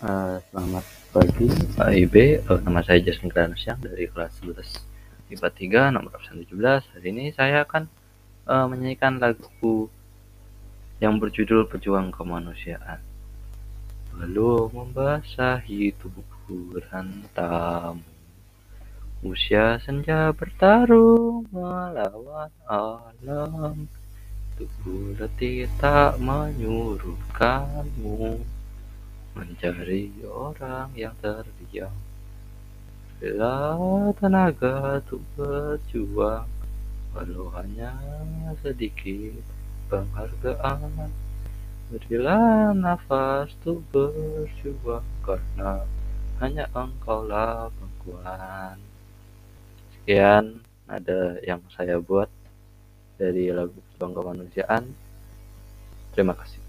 Eh, selamat pagi Pak IB, uh, nama saya Jasmine Granasyang dari kelas 11 IPA 3 nomor absen 17. Hari ini saya akan uh, menyanyikan lagu yang berjudul Pejuang Kemanusiaan. Belum membasahi tubuh rantamu Usia senja bertarung melawan alam Tubuh letih tak menyurutkanmu mencari orang yang terdiam. Bila tenaga untuk berjuang, walau hanya sedikit penghargaan. Berilah nafas untuk berjuang, karena hanya engkaulah pengkuat. Sekian ada yang saya buat dari lagu Pejuang Kemanusiaan. Terima kasih.